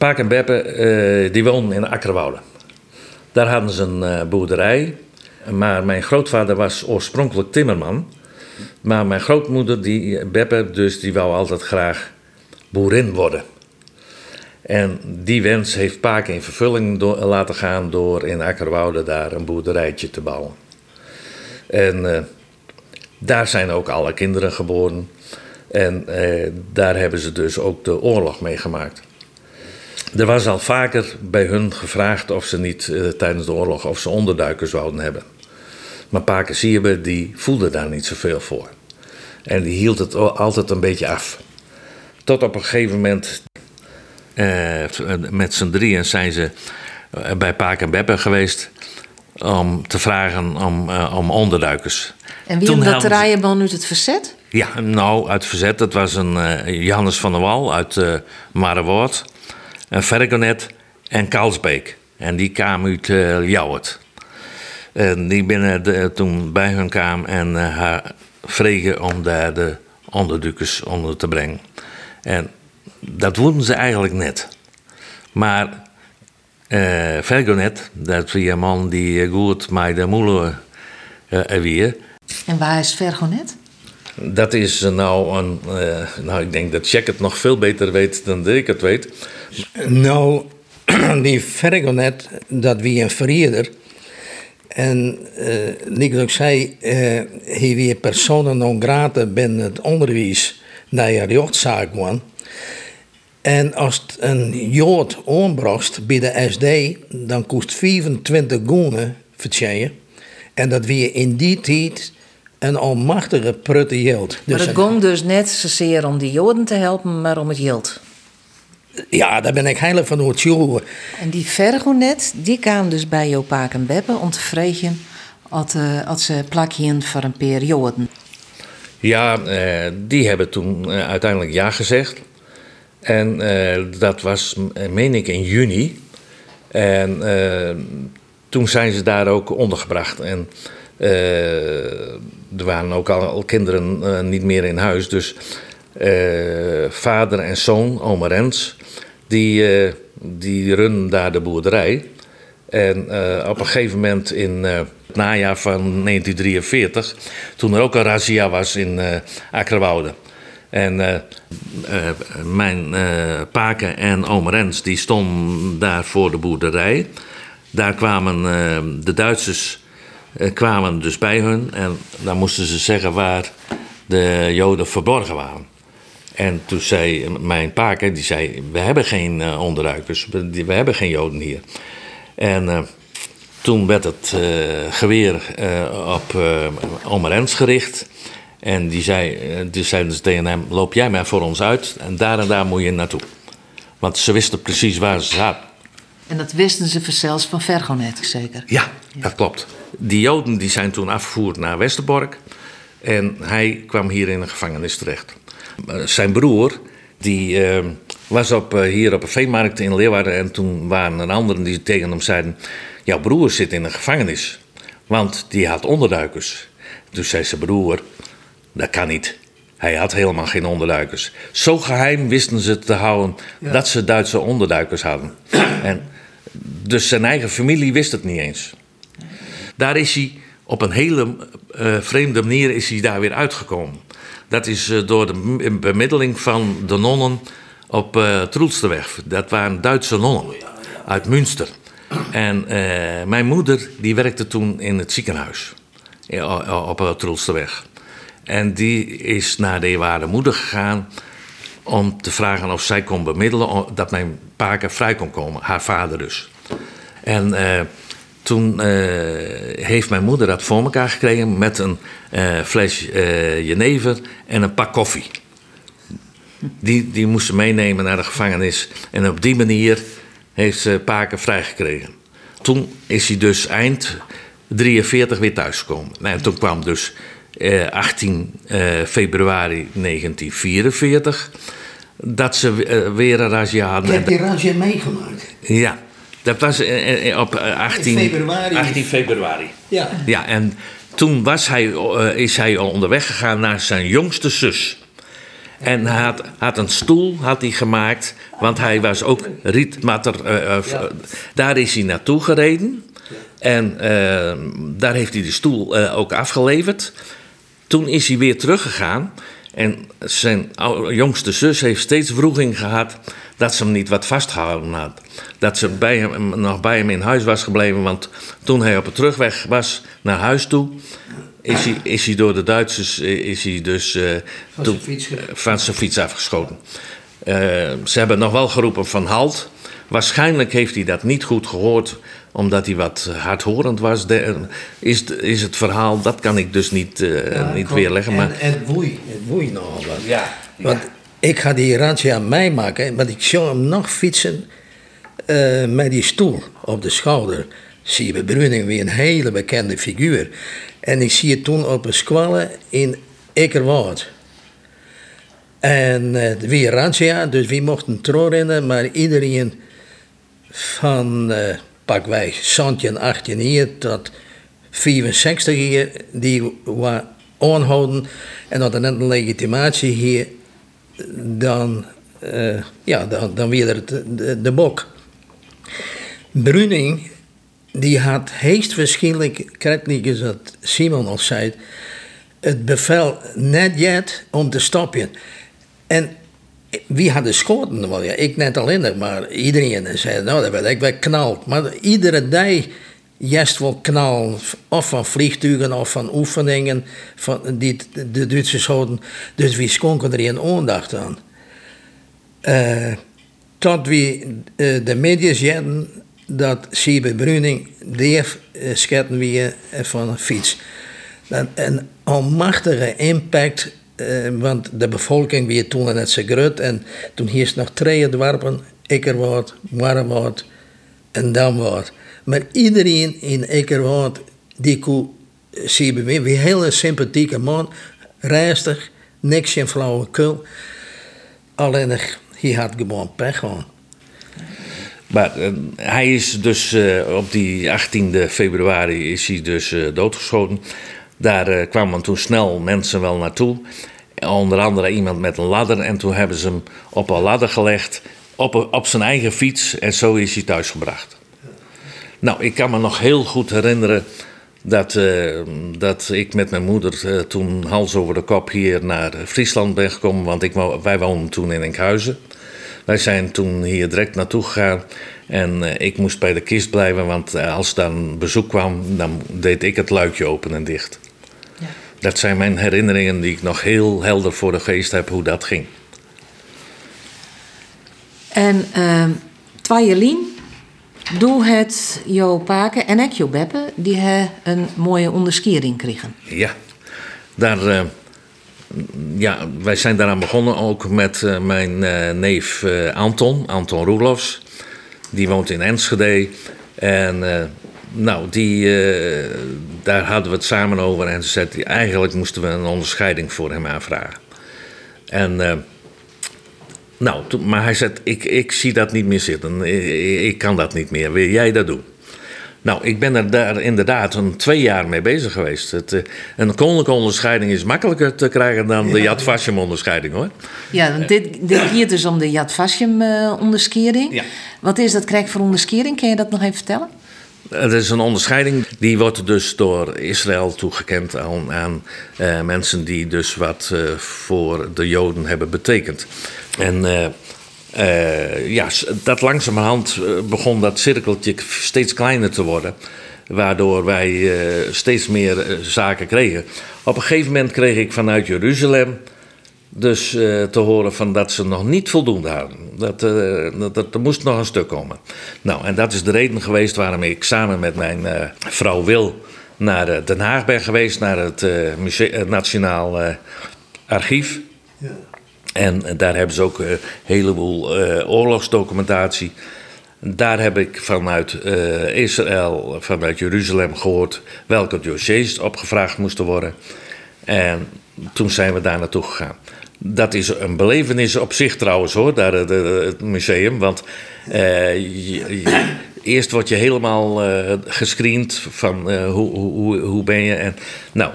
Paak en Beppe eh, die woonden in Akkerwoude. Daar hadden ze een eh, boerderij. Maar mijn grootvader was oorspronkelijk timmerman. Maar mijn grootmoeder, die, Beppe, dus, die wou altijd graag boerin worden. En die wens heeft Paak in vervulling door, laten gaan door in Akkerwoude daar een boerderijtje te bouwen. En eh, daar zijn ook alle kinderen geboren. En eh, daar hebben ze dus ook de oorlog meegemaakt. Er was al vaker bij hun gevraagd of ze niet eh, tijdens de oorlog of ze onderduikers zouden hebben. Maar Paken Sierbe die voelde daar niet zoveel voor. En die hield het altijd een beetje af. Tot op een gegeven moment, eh, met z'n drieën zijn ze eh, bij Paak en Beppe geweest om te vragen om, uh, om onderduikers. En wie Toen dat draaien dan uit het verzet? Ja, nou, uit het verzet. Dat was een uh, Johannes van der Wal uit uh, Marewoord, Vergonet en Kalsbeek. En die kwamen uit uh, Jouwert. En die binnen de, toen bij hun kwam en haar vregen om daar de onderdukers onder te brengen. En dat wouden ze eigenlijk net. Maar uh, Vergonet, dat was een man die goed met de moeder uh, weer. En waar is Vergonet? Dat is nou een. Uh, nou, ik denk dat Jack het nog veel beter weet dan ik het weet. Nou, die Vergonet, dat wie een verrierder. En uh, ik ook zei, uh, hij weer personen non grata binnen het onderwijs naar je rechtszaak kwam. En als het een jood onbracht bij de SD, dan kost 25 goenen vertjeien. En dat weer in die tijd een almachtige prutte geld. Maar dus het ging dus net zozeer om die joden te helpen, maar om het geld. Ja, daar ben ik heilig van overtuigd. En die Vergonet, die kwam dus bij Jopaak en Beppe om te vragen als, uh, ze plakjen voor een periode. Ja, uh, die hebben toen uh, uiteindelijk ja gezegd. En uh, dat was, meen ik, in juni. En uh, toen zijn ze daar ook ondergebracht. En uh, er waren ook al, kinderen niet meer in huis. Dus vader en zoon, oma Rens, die, die runnen daar de boerderij. En op een gegeven moment in het najaar van 1943, toen er ook een razzia was in uh. En mijn paken en oom Rens die stonden daar voor de boerderij. Daar kwamen de Duitsers kwamen dus bij hun en dan moesten ze zeggen waar de Joden verborgen waren. En toen zei mijn paken, die zei, we hebben geen onderduikers, we, we, hebben geen Joden hier. En toen werd het geweer op Rens gericht. En die zei, dus zeiden ze tegen hem: Loop jij maar voor ons uit en daar en daar moet je naartoe. Want ze wisten precies waar ze zaten. En dat wisten ze zelfs van Vergonet, zeker? Ja, dat klopt. Die Joden die zijn toen afgevoerd naar Westerbork. En hij kwam hier in een gevangenis terecht. Zijn broer, die uh, was op, uh, hier op een veemarkt in Leeuwarden. En toen waren er anderen die tegen hem zeiden: Jouw broer zit in een gevangenis. Want die had onderduikers. Toen zei zijn broer: dat kan niet. Hij had helemaal geen onderduikers. Zo geheim wisten ze te houden dat ze Duitse onderduikers hadden. en dus zijn eigen familie wist het niet eens. Daar is hij op een hele uh, vreemde manier is hij daar weer uitgekomen. Dat is uh, door de bemiddeling van de nonnen op uh. Dat waren Duitse nonnen uit Münster. En mijn moeder die werkte toen in het ziekenhuis op uh. En die is naar de waarde moeder gegaan om te vragen of zij kon bemiddelen dat mijn paken vrij kon komen, haar vader dus. En toen uh, heeft mijn moeder dat voor elkaar gekregen met een uh, fles jenever en een pak koffie. Die, die moest ze meenemen naar de gevangenis. En op die manier heeft ze Paken vrijgekregen. Toen is hij dus eind 43 weer thuisgekomen. Nou, en toen kwam dus 18 eh, februari 1944 dat ze eh, weer een razzia hadden. Ik heb die razzia meegemaakt. Ja, dat was eh, op 18 februari. 18 februari. Ja. ja, en toen was hij, is hij onderweg gegaan naar zijn jongste zus. En hij had, had een stoel had hij gemaakt, want hij was ook rietmatter. eh, eh, Ja. Daar is hij naartoe gereden. En eh, daar heeft hij de stoel eh, ook afgeleverd. Toen is hij weer teruggegaan. En zijn jongste zus heeft steeds wroeging gehad dat ze hem niet wat vastgehouden had. Dat ze bij hem, nog bij hem in huis was gebleven. Want toen hij op de terugweg was naar huis toe, is hij, is hij door de Duitsers eh, is hij dus, eh, Van toen- zijn fiets ge- van zijn fiets afgeschoten. Eh, ze hebben nog wel geroepen van halt. Waarschijnlijk heeft hij dat niet goed gehoord, omdat hij wat hardhorend was. De- is, is het verhaal, dat kan ik dus niet, eh, niet weerleggen. Maar En, en woei, het woei nogal wat. Ja, Want ik ga die razzia aan mij maken, want ik zou hem nog fietsen eh, met die stoel op de schouder. Zie je Bruning weer een hele bekende figuur. En ik zie het toen op een squalle in Ekerwoud. En eh weer razzia, dus wie mochten rennen, maar iedereen van eh pakweg 17, 18 hier tot 65 hier, die wa aanhouden en dat net een legitimatie hier, dan, eh, ja, dan, dan weer het de, de bok. Bruning, die had heest waarschijnlijk, krijgt is dat Simon al zei, het bevel net yet om te stoppen. En wie had de schoten? Ik net alleen, maar iedereen zei, nou, dat werd ik wel knald. Maar iedere dag juist wel knal, of van vliegtuigen of van oefeningen van die de Duitsers hadden. Dus wie schonken er een aandacht aan. Eh, tot wie eh, de media zeiden dat Siebe Bruning deef uh, schetten eh, van een fiets. Dat een almachtige impact, want de bevolking weer toen net zo groot en toen hier nog twee dorpen, Ikkerwoud, Warrewoud en Damwoud. Maar iedereen in Ikkerwoud die kon Siebe weer, wie hele sympathieke man, rustig, niks in flauwekul. Alleen hij had gewoon pech gewoon. Maar eh, hij is dus eh, op die 18e februari is hij dus eh, doodgeschoten. Daar eh, kwamen toen snel mensen wel naartoe. Onder andere iemand met een ladder. En toen hebben ze hem op een ladder gelegd. Op, op zijn eigen fiets. En zo is hij thuisgebracht. Nou, ik kan me nog heel goed herinneren dat, eh, dat ik met mijn moeder eh, toen hals over de kop hier naar Friesland ben gekomen. Want ik, wij woonden toen in Enkhuizen. Wij zijn toen hier direct naartoe gegaan. En eh, ik moest bij de kist blijven, want als dan bezoek kwam, dan deed ik het luikje open en dicht. Ja. Dat zijn mijn herinneringen die ik nog heel helder voor de geest heb hoe dat ging. En uh, Twajelien, doe het Jo Paken en ik Jo Beppe, die he een mooie onderskering kregen. Ja, daar, eh, ja, wij zijn daaraan begonnen ook met eh, mijn eh, neef eh, Anton, Anton Roelofs. Die woont in Enschede. En eh, nou, die, eh, daar hadden we het samen over. En ze zei, eigenlijk moesten we een onderscheiding voor hem aanvragen. En, eh, nou, maar hij zei, ik, ik zie dat niet meer zitten. Ik, ik kan dat niet meer. Wil jij dat doen? Nou, ik ben er daar inderdaad een twee jaar mee bezig geweest. Het, eh, een koninklijke onderscheiding is makkelijker te krijgen dan de Yad Vashem onderscheiding hoor. Ja, want dit, dit hier dus om de Yad Vashem eh, onderskering. Ja. Wat is dat krijg voor onderskering? Kun je dat nog even vertellen? Het is een onderscheiding die wordt dus door Israël toegekend aan, aan eh, mensen die dus wat eh, voor de Joden hebben betekend. En eh, ja, dat langzamerhand begon dat cirkeltje steeds kleiner te worden. Waardoor wij steeds meer zaken kregen. Op een gegeven moment kreeg ik vanuit Jeruzalem dus eh, te horen van dat ze nog niet voldoende hadden. Dat, eh, dat, dat er moest nog een stuk komen. Nou, en dat is de reden geweest waarom ik samen met mijn eh, vrouw Wil naar Den Haag ben geweest, naar het Nationaal Archief. En eh, daar hebben ze ook een heleboel oorlogsdocumentatie. Daar heb ik vanuit Israël, vanuit Jeruzalem gehoord welke dossiers opgevraagd moesten worden. En toen zijn we daar naartoe gegaan. Dat is een belevenis op zich trouwens hoor, daar het, het museum. Want eh, je- Eerst word je helemaal uh, gescreend van uh, hoe, hoe, hoe ben je. En, nou,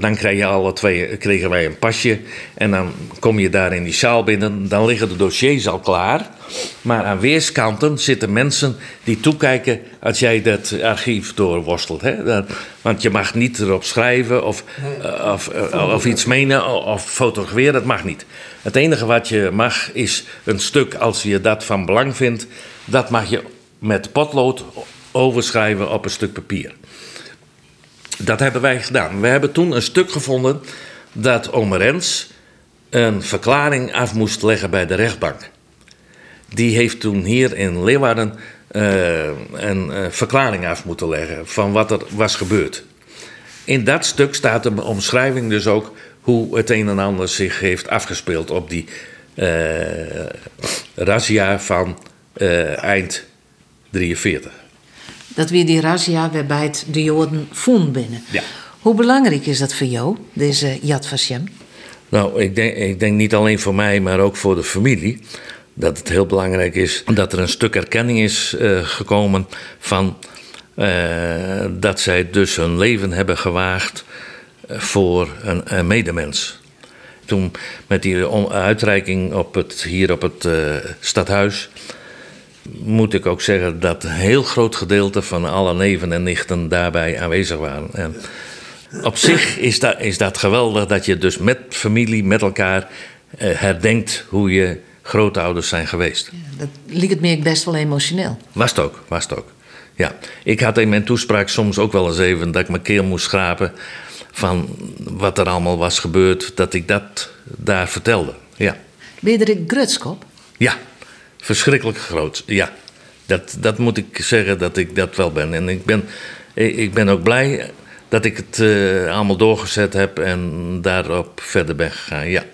dan krijg je alle twee, kregen wij een pasje. En dan kom je daar in die zaal binnen. Dan liggen de dossiers al klaar. Maar aan weerskanten zitten mensen die toekijken als jij dat archief doorworstelt. Hè? want je mag niet erop schrijven of, uh, of, of iets menen of fotograferen. Dat mag niet. Het enige wat je mag is een stuk, als je dat van belang vindt, dat mag je met potlood overschrijven op een stuk papier. Dat hebben wij gedaan. We hebben toen een stuk gevonden dat Omer Rens een verklaring af moest leggen bij de rechtbank. Die heeft toen hier in Leeuwarden uh, een uh, verklaring af moeten leggen van wat er was gebeurd. In dat stuk staat een omschrijving dus ook hoe het een en ander zich heeft afgespeeld op die uh, razzia van eind 43. Dat weer die razzia waarbij het de Joden vonden binnen. Ja. Hoe belangrijk is dat voor jou, deze Yad Vashem? Nou, ik denk, ik denk niet alleen voor mij, maar ook voor de familie. Dat het heel belangrijk is dat er een stuk erkenning is uh, gekomen van uh, dat zij dus hun leven hebben gewaagd uh, voor een, een, medemens. Toen met die uitreiking op het, hier op het stadhuis moet ik ook zeggen dat een heel groot gedeelte van alle neven en nichten daarbij aanwezig waren. En op zich is dat, is dat geweldig dat je dus met familie, met elkaar eh, herdenkt hoe je grootouders zijn geweest. Ja, dat liep het me best wel emotioneel. Was het ook, was het ook. Ja, ik had in mijn toespraak soms ook wel eens even dat ik mijn keel moest schrapen van wat er allemaal was gebeurd, dat ik dat daar vertelde. Ja. Er een grutskop? Ja, verschrikkelijk groot. Ja, dat, dat moet ik zeggen dat ik dat wel ben. En ik ben, ik ben ook blij dat ik het uh, allemaal doorgezet heb en daarop verder ben gegaan. Ja.